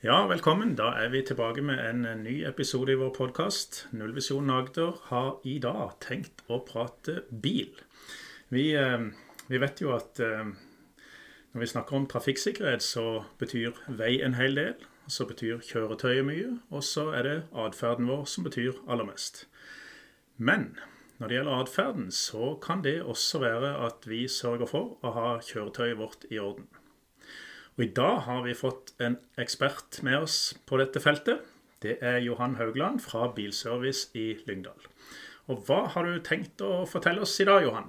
Ja, velkommen. Da er vi tilbake med en ny episode i vår podkast. Nullvisjonen Agder har i dag tenkt å prate bil. Vi, eh, vi vet jo at eh, når vi snakker om trafikksikkerhet, så betyr vei en hel del. Så betyr kjøretøyet mye. Og så er det atferden vår som betyr aller mest. Men når det gjelder atferden, så kan det også være at vi sørger for å ha kjøretøyet vårt i orden. Og I dag har vi fått en ekspert med oss på dette feltet. Det er Johan Haugland fra Bilservice i Lyngdal. Og Hva har du tenkt å fortelle oss i dag, Johan?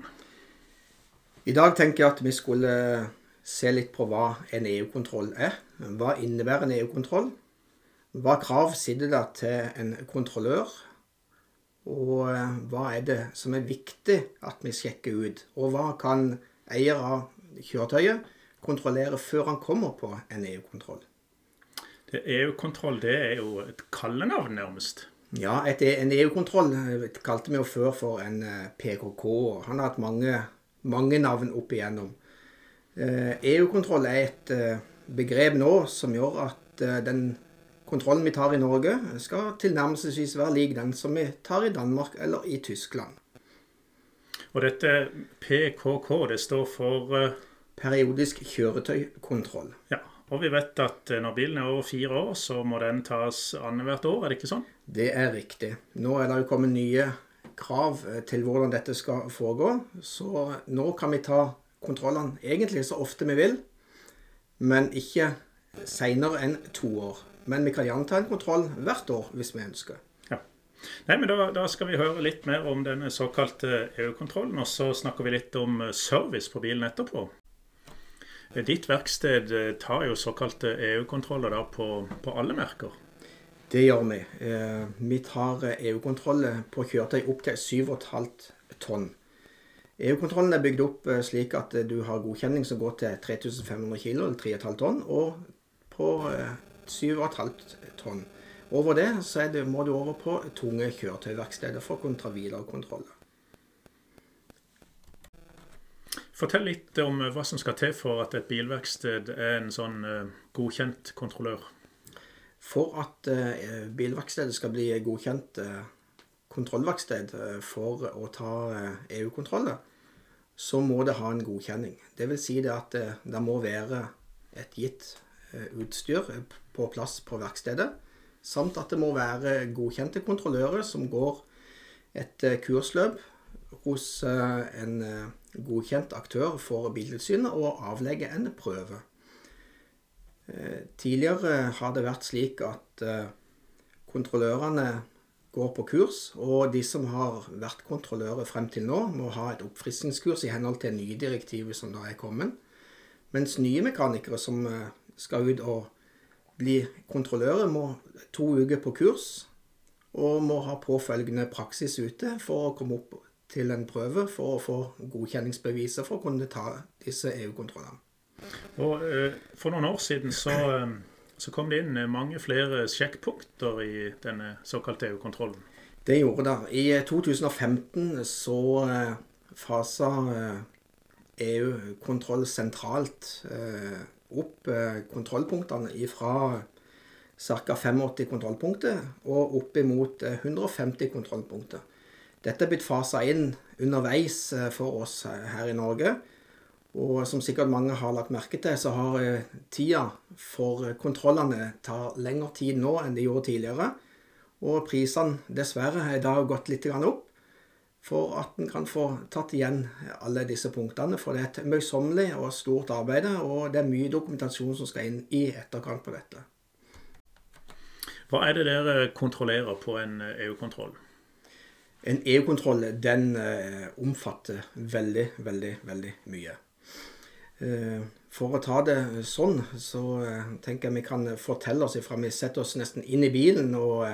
I dag tenker jeg at vi skulle se litt på hva en EU-kontroll er. Hva innebærer en EU-kontroll? Hva krav sitter det til en kontrollør? Og eh, hva er det som er viktig at vi sjekker ut? Og hva kan eier av kjøretøyet kontrollere før han kommer på en EU-kontroll. EU-kontroll det er jo et kallenavn, nærmest. Ja, et, en EU-kontroll eh, kalte vi jo før for en PKK, PKK. Han har hatt mange, mange navn opp igjennom. EU-kontroll eh, e er et begrep nå som gjør at den kontrollen vi tar i Norge, skal tilnærmelsesvis være lik den som vi tar i Danmark eller i Tyskland. Og dette PKK, det står for periodisk kjøretøykontroll. Ja, og vi vet at eh, når bilen er over fire år, så må den tas annethvert år, er det ikke sånn? Det er riktig. Nå er det jo kommet nye krav eh, til hvordan dette skal foregå. Så nå kan vi ta kontrollene egentlig så ofte vi vil, men ikke seinere enn to år. Men vi kan gjerne ta en kontroll hvert år hvis vi ønsker. Ja. Nei, men da, da, skal vi høre litt mer om denne såkalte EU-kontrollen, og så snakker vi litt om service på bilen etterpå. Ditt verksted eh, tar jo såkalte EU-kontroller på, på, alle merker? Det gjør vi. Eh, vi tar EU-kontroller på kjøretøy opp til 7,5 tonn. EU-kontrollen er bygd opp eh, slik at du har godkjenning som går til 3500 kg, eller 3,5 tonn, og på 7,5 tonn. Over det det, må du over på tunge kjøretøyverksteder for å kunne ta. Fortell litt om eh, hva som skal til for at et bilverksted er en sånn uh, godkjent kontrollør. For at uh, bilverkstedet skal bli godkjent kontrollverksted for å ta EU-kontroller, så må det ha en godkjenning. Det vil si det at det må være et gitt utstyr på plass på verkstedet, samt at det må være godkjente kontrollører som går et kursløp hos en godkjent aktør for Biltilsynet og avlegge en prøve. Eh, tidligere har det vært slik at eh, kontrollørene går på kurs, og de som har vært kontrollører frem til nå, må ha et oppfriskningskurs i henhold til nye direktiver som da er kommet. Mens nye mekanikere som eh, skal ut og bli kontrollører, må to uker på kurs og må ha påfølgende praksis ute for å komme opp til en prøve for å få godkjenningsbeviser for å kunne ta disse EU-kontrollene. Og eh, For noen år siden så, eh, så, kom det inn mange flere sjekkpunkter i denne såkalte EU-kontrollen. Det gjorde det. I 2015 så eh, fasa EU-kontroll sentralt opp kontrollpunktene fra ca. 85 kontrollpunkter og opp imot 150 kontrollpunkter. Dette er blitt fasa inn underveis eh, for oss her i Norge. Og som sikkert mange har lagt merke til, så har eh, tida for kontrollene tar lengre tid nå enn de gjorde tidligere. Og prisene dessverre har da gått litt opp for at en kan få tatt igjen alle disse punktene. For det er et møysommelig og stort arbeid, og det er mye dokumentasjon som skal inn i etterkant på dette. Hva er det dere kontrollerer på en EU-kontroll? En EU-kontroll den eh, omfatter veldig, veldig, veldig mye. Eh, for å ta det sånn, så eh, tenker jeg vi kan fortelle oss ifra vi setter oss nesten inn i bilen og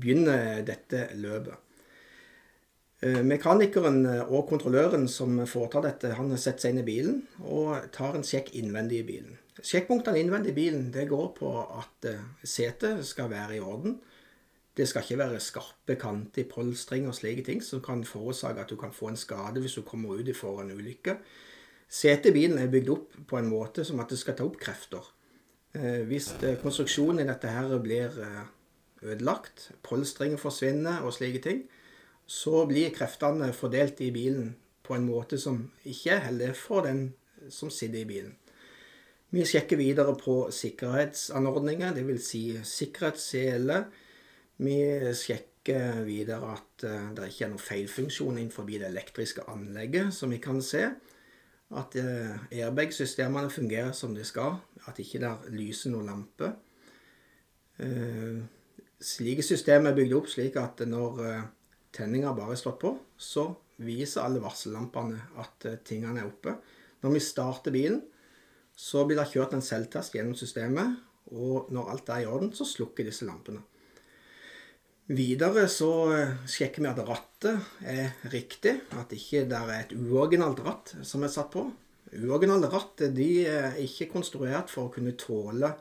begynner dette løpet. Mekanikeren og kontrolløren som foretar dette, han setter seg inn i bilen og tar en sjekk innvendig i bilen. Sjekkpunktene innvendig i bilen det går på at setet skal være i orden. Det skal ikke være skarpe kanter i polstring og slike ting som kan forårsake at du kan få en skade hvis du kommer ut for en ulykke. Setet i bilen er bygd opp på en måte som at det skal ta opp krefter. Eh, hvis eh, konstruksjonen i dette her blir eh, ødelagt, polstringen forsvinner og slike ting, så blir kreftene fordelt i bilen på en måte som ikke er heldig for den som sitter i bilen. Vi sjekker videre på sikkerhetsanordninger, dvs. Si sikkerhetssele. Vi sjekker videre at det ikke er noen feilfunksjon innenfor det elektriske anlegget, som vi kan se. At airbag-systemene fungerer som de skal, at ikke der lyser noen lampe. Eh, slike systemer er bygd opp slik at når eh, tenninga bare er slått på, så viser alle varsellampene at eh, tingene er oppe. Når vi starter bilen, så blir det kjørt en selvtest gjennom systemet, og når alt er i orden, så slukker disse lampene. Videre så sjekker vi at rattet er riktig, at ikke det er et uoriginalt ratt som er satt på. Uoriginale ratt de er ikke konstruert for å kunne tåle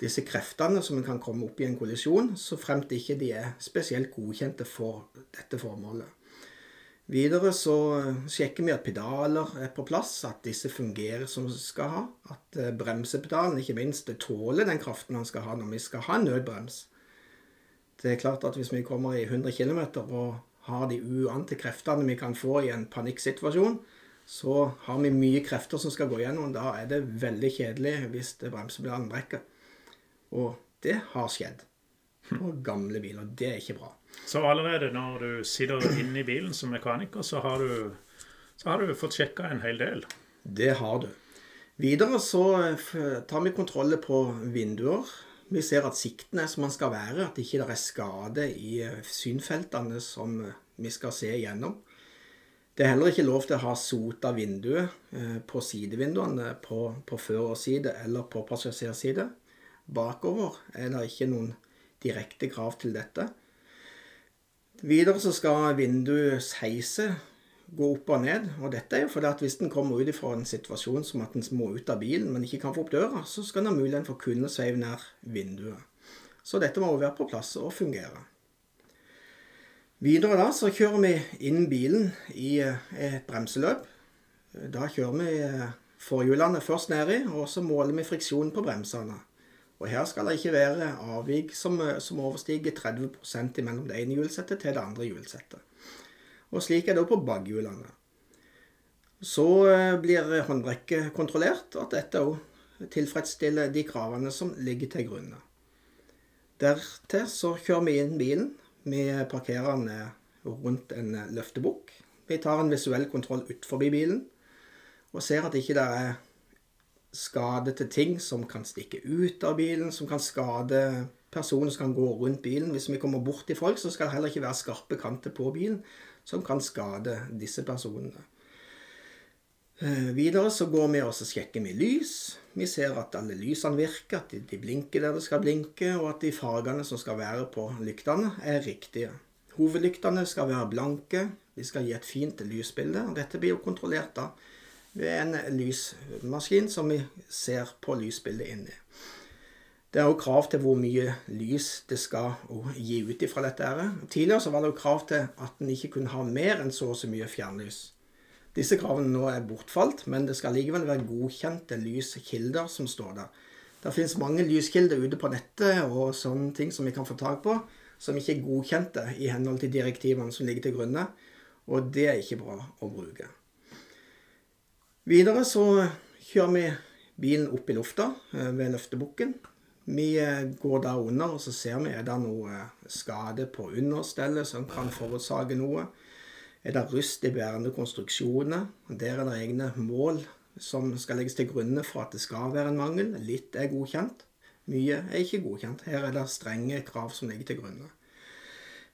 disse kreftene som kan komme opp i en kollisjon, så fremt ikke de er spesielt godkjente for dette formålet. Videre så sjekker vi at pedaler er på plass, at disse fungerer som de skal ha. At eh, bremsepedalen ikke minst tåler den kraften han skal ha når vi skal ha en nødbrems. Det er klart at hvis vi kommer i 100 km og har de uante kreftene vi kan få i en panikksituasjon, så har vi mye krefter som skal gå gjennom. Da er det veldig kjedelig hvis bremsepedalen brekker. Og det har skjedd på gamle biler. Det er ikke bra. Så allerede når du sitter inne i bilen som mekaniker, så har du, så har du fått sjekka en hel del? Det har du. Videre så tar vi kontroller på vinduer. Vi ser at sikten er som den skal være, at det ikke er skade i synfeltene som vi skal se igjennom. Det er heller ikke lov til å ha sota vinduet eh, på sidevinduene på, på førerside eller på passasjerside. Bakover er det ikke noen direkte krav til dette. Videre så skal vinduets heise gå opp og ned. Og dette er jo fordi at hvis den kommer ut fra en situasjon som at den må ut av bilen, men ikke kan få opp døra, så skal den ha muligheten for å kunne sveive nær vinduet. Så dette må jo være på plass og fungere. Videre da så kjører vi inn bilen i eh, et bremseløp. Da kjører vi eh, forhjulene først nedi, og så måler vi friksjonen på bremsene. Og her skal det ikke være avvik som, eh, som overstiger 30% mellom det ene hjulsettet til det andre hjulsettet. Og slik er det også på bakhjulene. Så blir håndbrekket kontrollert, at dette òg tilfredsstiller de kravene som ligger til grunn. Dertil så kjører vi inn bilen vi parkerer den eh, rundt en eh, løftebukk. Vi tar en visuell kontroll utenfor bilen og ser at ikke det er skadete ting som kan stikke ut av bilen, som kan skade personer som kan gå rundt bilen. Hvis vi kommer bort til folk, så skal det heller ikke være skarpe kanter på bilen som kan skade disse personene. Eh, videre så går vi og sjekker vi lys. Vi ser at alle lysene virker, at de blinker der det skal blinke, og at de fargene som skal være på lyktene, er riktige. Hovedlyktene skal være blanke, de skal gi et fint lysbilde. Dette blir jo kontrollert da ved en lysmaskin som vi ser på lysbildet inni. Det er òg krav til hvor mye lys det skal gi ut ifra dette. Tidligere så var det jo krav til at en ikke kunne ha mer enn så og så mye fjernlys. Disse kravene nå er bortfalt, men det skal likevel være godkjente lyskilder som står der. Det finnes mange lyskilder ute på nettet og sånne ting som vi kan få tak på, som ikke er godkjente i henhold til direktivene som ligger til grunne. Og det er ikke bra å bruke. Videre så kjører vi bilen opp i lufta eh, ved løftebukken. Vi eh, går da under, og så ser vi er det noe skade på understellet som kan forårsake noe. Er det rust i bærende konstruksjoner? Der er det egne mål som skal legges til grunne for at det skal være en mangel. Litt er godkjent. Mye er ikke godkjent. Her er det strenge krav som ligger til grunne.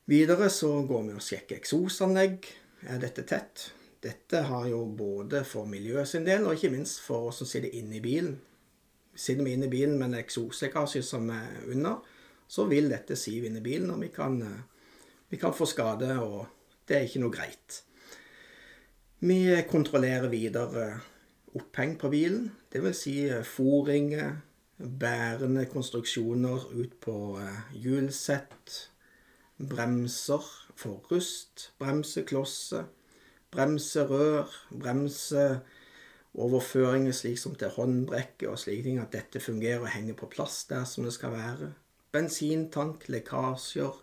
Videre så går vi og sjekker eksosanlegg. Er dette tett? Dette har jo både for miljøet sin del, og ikke minst for oss som sitter inne i bilen. Sitter vi inne i bilen med en eksoslekkasje som er under, så vil dette sive inn i bilen, og vi kan, vi kan få skade og det er ikke noe greit. Vi kontrollerer videre oppheng på bilen, dvs. Si eh, foringer, bærende konstruksjoner ut på eh, hjulsett, bremser for rust, bremseklosser, bremserør, bremseopphenger, overføringer slik som til håndbrekket og slike ting, at dette fungerer og henger på plass der som det skal være. Bensintank, lekkasjer,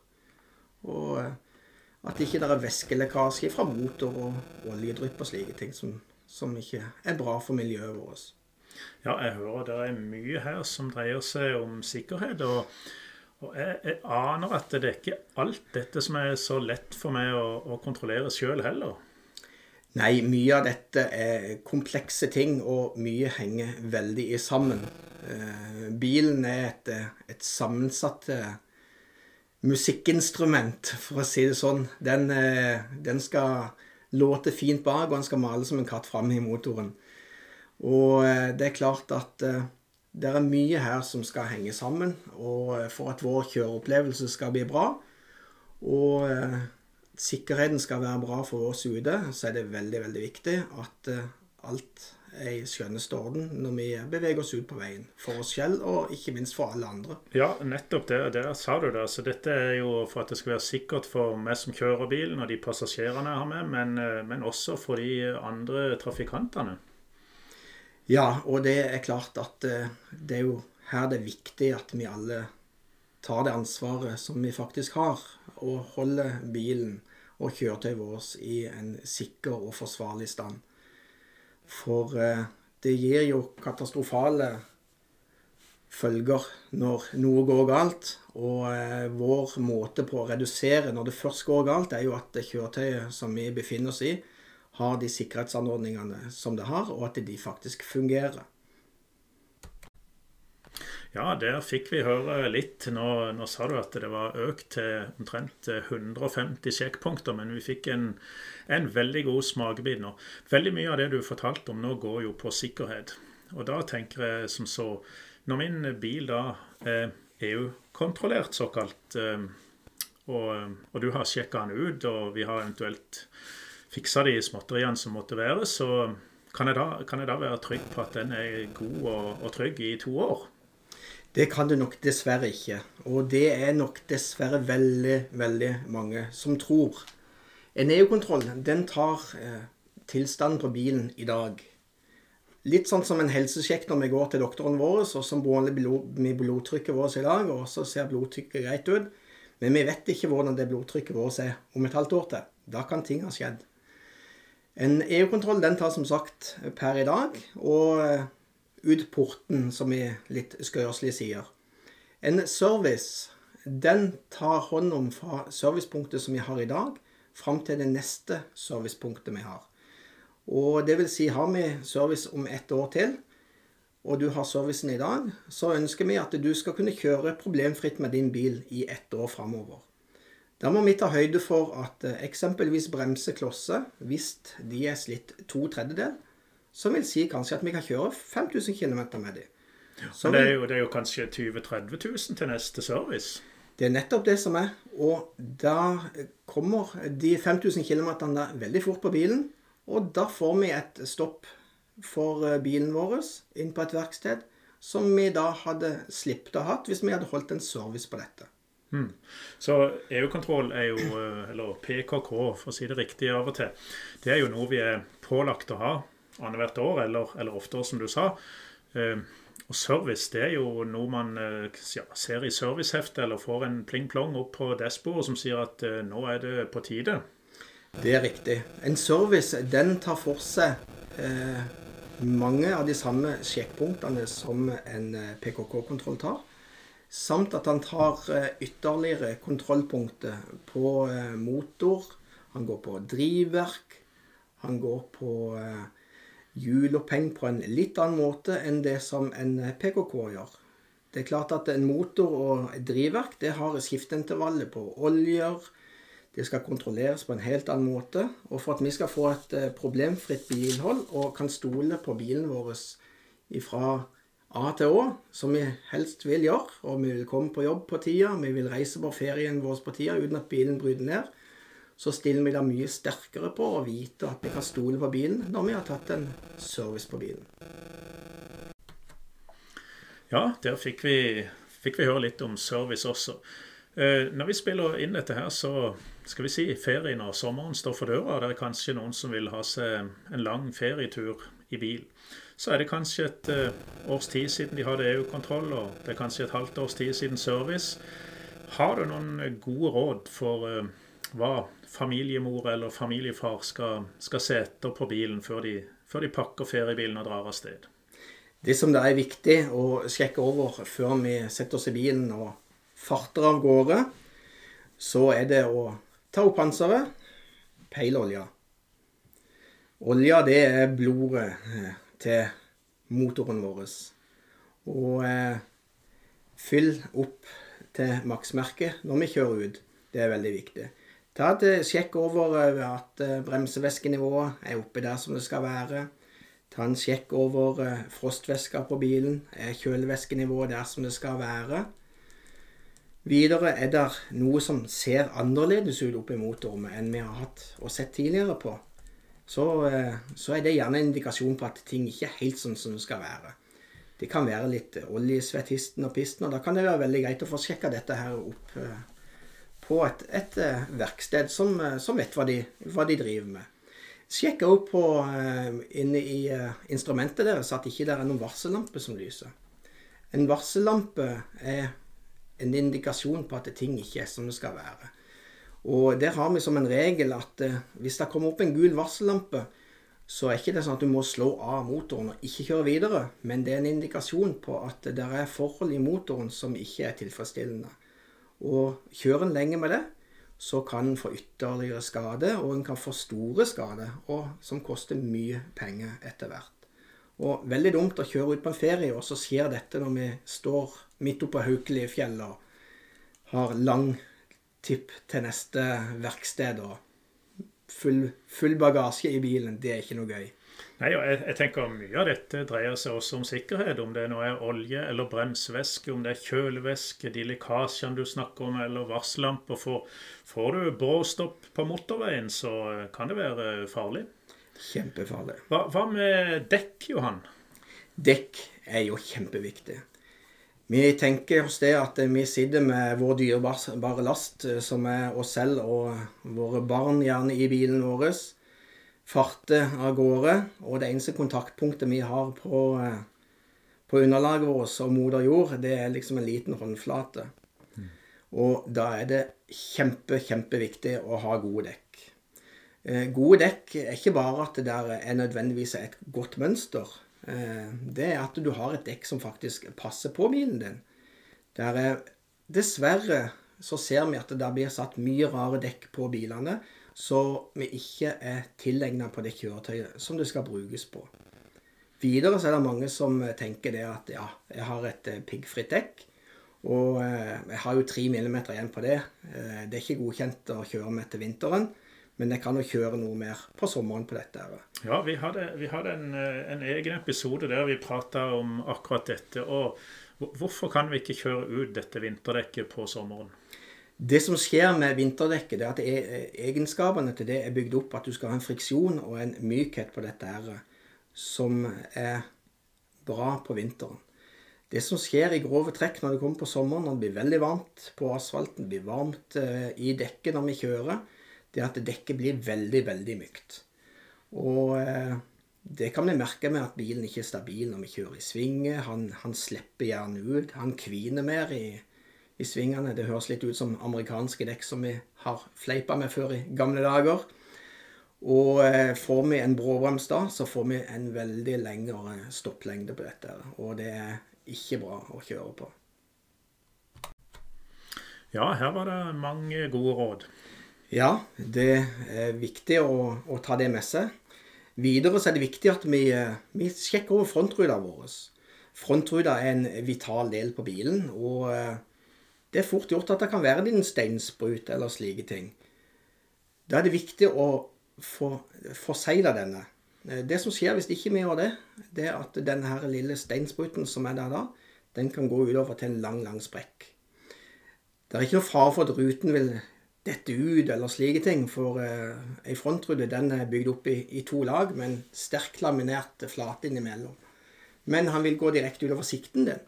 og eh, at ikke det er væskelekkasje fra motor og oljedrypp og slike ting som, som ikke er bra for miljøet vårt. Ja, jeg hører det er mye her som dreier seg om sikkerhet. og og jeg, jeg, aner at det er ikke alt dette som er så lett for meg å, å kontrollere sjøl heller. Nei, mye av dette er komplekse ting, og mye henger veldig i sammen. Eh, bilen er et, et sammensatt eh, musikkinstrument, for å si det sånn. Den, eh, den, skal låte fint bak, og den skal male som en katt framme i motoren. Og eh, det er klart at eh, det er mye her som skal henge sammen, og eh, for at vår kjøreopplevelse skal bli bra, og eh, sikkerheten skal være bra for oss ute, så er det veldig, veldig viktig at eh, alt er i skjønneste orden når vi beveger oss ut på veien. For oss selv, og ikke minst for alle andre. Ja, nettopp det. Der sa du det. Så dette er jo for at det skal være sikkert for meg som kjører bilen, og de passasjerene jeg har med, men, men også for de andre trafikantene. Ja, og det er klart at eh, det er jo her det er viktig at vi alle tar det ansvaret som vi faktisk har, og holder bilen og kjøretøyet vårt i en sikker og forsvarlig stand. For eh, det gir jo katastrofale følger når noe går galt. Og eh, vår måte på å redusere når det først går galt, er jo at kjøretøyet som vi befinner oss i, har de sikkerhetsanordningene som det har, og at de faktisk fungerer. Ja, der fikk vi høre litt. Nå, nå, sa du at det var økt til omtrent 150 sjekkpunkter, men vi fikk en, en veldig god smakebit nå. Veldig mye av det du fortalte om nå, går jo på sikkerhet. Og da tenker jeg som så Når min bil da er EU-kontrollert, såkalt, eh, og, og du har sjekka den ut, og vi har eventuelt fiksa de småtteriene som måtte være, så kan jeg, da, kan jeg da være trygg på at den er god og, og trygg i to år? Det kan du nok dessverre ikke. Og det er nok dessverre veldig, veldig mange som tror. En EU-kontroll den tar eh, tilstanden på bilen i dag. Litt sånn som en helsesjekk når vi går til doktoren vår, og som måler med blodtrykket vårt i dag, og så ser blodtrykket greit ut. Men vi vet ikke hvordan det blodtrykket vårt er om et halvt år til. Da kan ting ha skjedd. En EU-kontroll den tar som sagt per i dag, og eh, ut porten, som vi litt skøyerslig sier. En service den tar hånd om fra servicepunktet som vi har i dag, fram til det neste servicepunktet vi har. Og det vil si, har vi service om ett år til, og du har servicen i dag, så ønsker vi at du skal kunne kjøre problemfritt med din bil i ett år framover. Da må vi ta høyde for at eh, eksempelvis bremseklosser, hvis de er slitt to tredjedel, så vil si kanskje at vi kan kjøre 5000 km med dem. Men det er, jo, det er jo kanskje 20 000-30 000 til neste service? Det er nettopp det som er. Og da kommer de 5000 km veldig fort på bilen. Og da får vi et stopp for eh, bilen vår inn på et verksted som vi da hadde sluppet å ha hvis vi hadde holdt en service på dette. Mm. Så EU-kontroll er jo, eh, eller PKK for å si det riktig av og til, det er jo noe vi er pålagt å ha annethvert år, eller, eller oftere, som du sa. Eh, og service det er jo noe man eh, ja, ser i serviceheftet, eller får en pling-plong opp på dashbordet som sier at nå er det på tide. Det er riktig. En service den tar for seg eh, mange av de samme sjekkpunktene som en PKK-kontroll tar. Samt at han tar eh, ytterligere kontrollpunkter på eh, motor. Han går på drivverk. Han går på eh, hjuloppheng på en litt annen måte enn det som en PKK gjør. Det er klart at en motor og et drivverk det har skifteintervallet på oljer. Det skal kontrolleres på en helt annen måte. Og for at vi skal få et problemfritt bilhold og kan stole på bilen vår fra A til Å, som vi helst vil gjøre. Og vi vil komme på jobb på tida, vi vil reise på ferien vår på tida uten at bilen bryter ned. Så stiller vi da mye sterkere på å vite at vi kan stole på bilen når vi har tatt en service på bilen. Ja, der fikk vi, fikk vi høre litt om service også. Eh, når vi spiller inn dette her, så skal vi si ferien og sommeren står for døra. Det er kanskje noen som vil ha seg en lang ferietur i bil. Så er det kanskje et uh, års tid siden de hadde EU-kontroll, og det er kanskje et halvt års tid siden service. Har du noen gode råd for uh, hva familiemor eller familiefar skal, skal se etter på bilen før de, før de pakker feriebilen og drar av sted? Det som det er viktig å sjekke over før vi setter oss i bilen og farter av gårde, så er det å ta opp panseret, peile olja. Olja, det er blodet eh, til motoren vår. Og eh, fyll opp til maksmerket når vi kjører ut. Det er veldig viktig. Ta et eh, sjekk over eh, at bremsevæskenivået er oppe der som det skal være. Ta en sjekk over frostvæska på bilen. Er kjølevæskenivået der som det skal være? Videre er det noe som ser annerledes ut oppe i motoren enn vi har hatt og sett tidligere på. Så, eh, så, er det gjerne en indikasjon på at ting ikke er helt sånn som det skal være. Det kan være litt oljesvett histen og pisten, og da kan det være veldig greit å få sjekka dette her opp eh, på et, et eh, verksted som, som vet hva de, hva de, driver med. Sjekka opp på, inne i instrumentet deres at ikke det er noen varsellampe som lyser. En varsellampe er en indikasjon på at ting ikke er som det skal være. Og der har vi som en regel at eh, hvis det kommer opp en gul varsellampe, så er ikke det sånn at du må slå av motoren og ikke kjøre videre, men det er en indikasjon på at det er forhold i motoren som ikke er tilfredsstillende. Og kjører en lenge med det, så kan en få ytterligere skade, og en kan få store skader, som koster mye penger etter hvert. Og veldig dumt å kjøre ut på en ferie, og så skjer dette når vi står midt oppe på Haukelifjellet og har lang tipp til neste verksted og full, full, bagasje i bilen. Det er ikke noe gøy. Nei, jeg, jeg, tenker Mye av dette dreier seg også om sikkerhet. Om det nå er olje eller bremsevæske, om det er kjølevæske, de lekkasjene du snakker om, eller varsellamper. For, får du bråstopp på motorveien, så kan det være farlig. Kjempefarlig. Hva, hva med dekk, Johan? Dekk er jo kjempeviktig. Vi tenker oss det at vi sitter med vår dyrebare last, eh, som er oss selv og våre barn gjerne i bilen vår. Farter av gårde. Og det eneste kontaktpunktet vi har på, eh, på underlaget vårt og moder jord, det er liksom en liten håndflate. Mm. Og da er det kjempe, kjempeviktig å ha gode dekk. Eh, gode dekk er ikke bare at det der er nødvendigvis et godt mønster. Eh, det er at du har et dekk som faktisk passer på bilen din. Der er, dessverre så ser vi at det blir satt mye rare dekk på bilene så vi ikke er tilegna på det kjøretøyet som det skal brukes på. Videre så er det mange som tenker det at ja, jeg har et eh, piggfritt dekk. Og eh, jeg har jo 3 mm igjen på det. Det er ikke godkjent å kjøre med til vinteren. Men jeg kan jo kjøre noe mer på sommeren på dette. Ja, vi hadde, vi hadde en, en, egen episode der vi prata om akkurat dette. Og hvorfor kan vi ikke kjøre ut dette vinterdekket på sommeren? Det som skjer med vinterdekket, det er at e, egenskapene til det er bygd opp at du skal ha en friksjon og en mykhet på dette her som er bra på vinteren. Det som skjer i grove trekk når det kommer på sommeren, når det blir veldig varmt på asfalten, blir varmt eh, i dekket når vi kjører, det er at dekket blir veldig, veldig mykt. Og eh, det kan vi merke med at bilen ikke er stabil når vi kjører i svinger. Han, han slipper gjerne ut. Han kviner mer i, i, svingene. Det høres litt ut som amerikanske dekk som vi har fleipa med før i gamle dager. Og eh, får vi en bråbrems da, så får vi en veldig lengre stopplengde på dette. Og det er ikke bra å kjøre på. Ja, her var det mange gode råd. Ja, det er viktig å, å, ta det med seg. Videre så er det viktig at vi, eh, vi sjekker over frontruta vår. Frontruta er en vital del på bilen, og eh, det er fort gjort at det kan være din steinsprut eller slike ting. Da er det viktig å forsegle denne. Eh, det som skjer hvis ikke vi gjør det, det er at denne her lille steinspruten som er der da, den kan gå utover til en lang, lang sprekk. Det er ikke noe fare for at ruten vil dette ut eller slike ting. For eh, ei frontrute den er bygd opp i, i, to lag med en sterkt laminert flate innimellom. Men han vil gå direkte utover sikten din.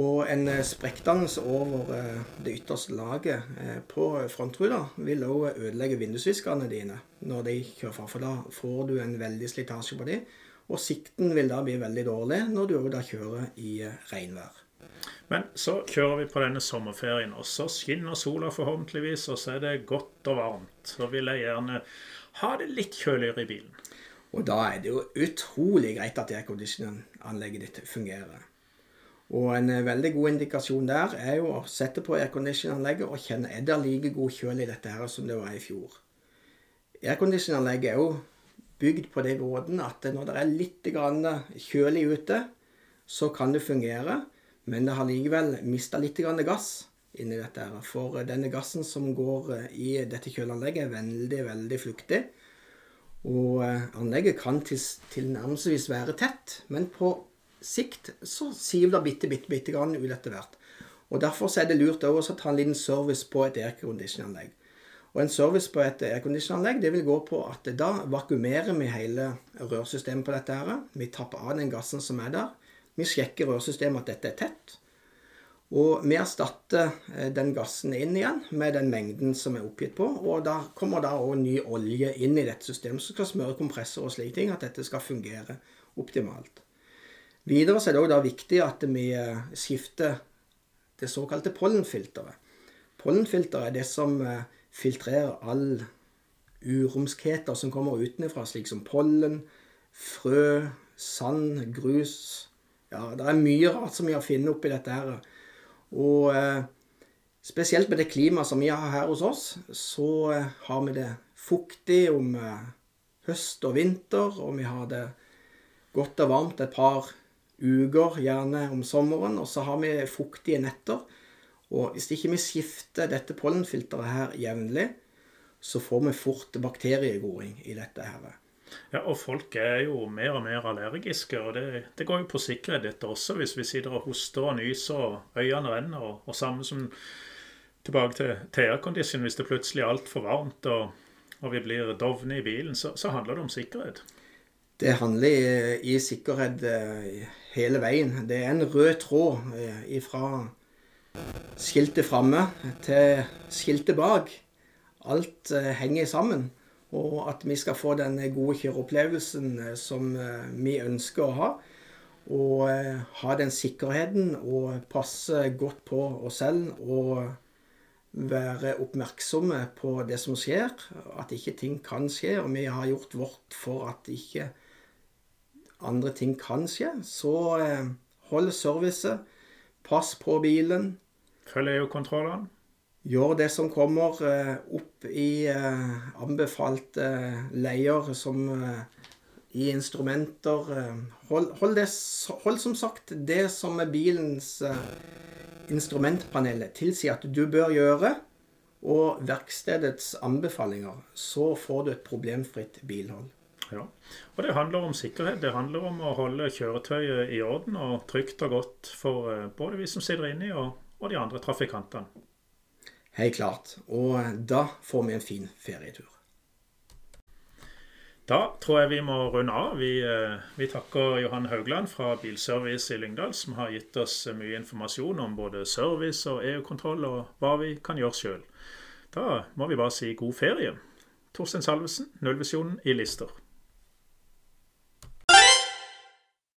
Og en eh, sprekkdannelse over eh, det ytterste laget eh, på frontruta vil òg ødelegge vindusviskerne dine når de kjører fra. For da får du en veldig slitasje på dem. Og sikten vil da bli veldig dårlig når du da kjører i regnvær. Men så kjører vi på denne sommerferien, og så skinner sola forhåpentligvis, og så er det godt og varmt. Så vil jeg gjerne ha det litt kjøligere i bilen. Og da er det jo utrolig greit at aircondition-anlegget ditt fungerer. Og en eh, veldig god indikasjon der er jo å sette på aircondition-anlegget og kjenne er det like god kjøl i dette her som det var i fjor. Aircondition-anlegget er jo bygd på den måten at når det er litt kjølig ute, så kan det fungere. Men det har likevel mista litt gass inni dette. her, For denne gassen som går i dette kjøleanlegget, er veldig, veldig fluktig. Og eh, anlegget kan tilnærmelsesvis være tett, men på sikt så siver det bitte, bitte, bitte grann ut etter hvert. Og Derfor er det lurt å ta en liten service på et aircondition-anlegg. Og en service på et aircondition-anlegg det vil gå på at da vakuumerer vi hele rørsystemet på dette. her. Vi tapper av den gassen som er der. Vi sjekker rørsystemet at dette er tett. Og vi erstatter eh, den gassen inn igjen med den mengden som er oppgitt på. Og da kommer da òg ny olje inn i dette systemet som skal smøre kompressor og slike ting. At dette skal fungere optimalt. Videre så er det òg viktig at vi eh, skifter det såkalte pollenfilteret. Pollenfilteret er det som eh, filtrerer all uromskheter som kommer utenfra, slik som pollen, frø, sand, grus Ja, det er mye rart som vi har funnet oppi dette her. Og eh, spesielt med det klimaet som vi har her hos oss, så eh, har vi det fuktig om eh, høst og vinter, og vi har det godt og varmt et par uker, gjerne om sommeren. Og så har vi fuktige netter. Og hvis ikke vi skifter dette pollenfilteret her jevnlig, så får vi fort bakteriegroing i dette her. Ja, og folk er jo mer og mer allergiske, og det, det går jo på sikkerhet dette også, hvis vi sitter og hoster og nyser og øynene renner, og, og samme som tilbake til, TR-condition, hvis det plutselig er altfor varmt og, og, vi blir dovne i bilen, så, så, handler det om sikkerhet. Det handler i, i sikkerhet eh, hele veien. Det er en rød tråd fra skiltet framme til skiltet bak. Alt eh, henger sammen. Og at vi skal få den gode kjøreopplevelsen eh, som eh, vi ønsker å ha. Og ha den sikkerheten og passe godt på oss selv og være oppmerksomme på det som skjer. At ikke ting kan skje. Og vi har gjort vårt for at ikke andre ting kan skje. Så hold servicet. Pass på bilen. Følg EU-kontrollene. Gjør det som kommer eh, opp i eh, anbefalte leier som eh, i instrumenter. Hold, hold, det, hold, som sagt det som er bilens instrumentpanel tilsier at du bør gjøre, og verkstedets anbefalinger. Så får du et problemfritt bilhold. Ja, og Det handler om sikkerhet. Det handler om å holde kjøretøyet i orden og trygt og godt for både vi som sitter inni og og de andre trafikantene. Helt klart. Og da får vi en fin ferietur. Da tror jeg vi må runde av. Vi, eh, vi, takker Johan Haugland fra Bilservice i Lyngdal, som har gitt oss mye informasjon om både service og EU-kontroll, og hva vi kan gjøre sjøl. Da må vi bare si god ferie. Torstein Salvesen, Nullvisjonen i Lister.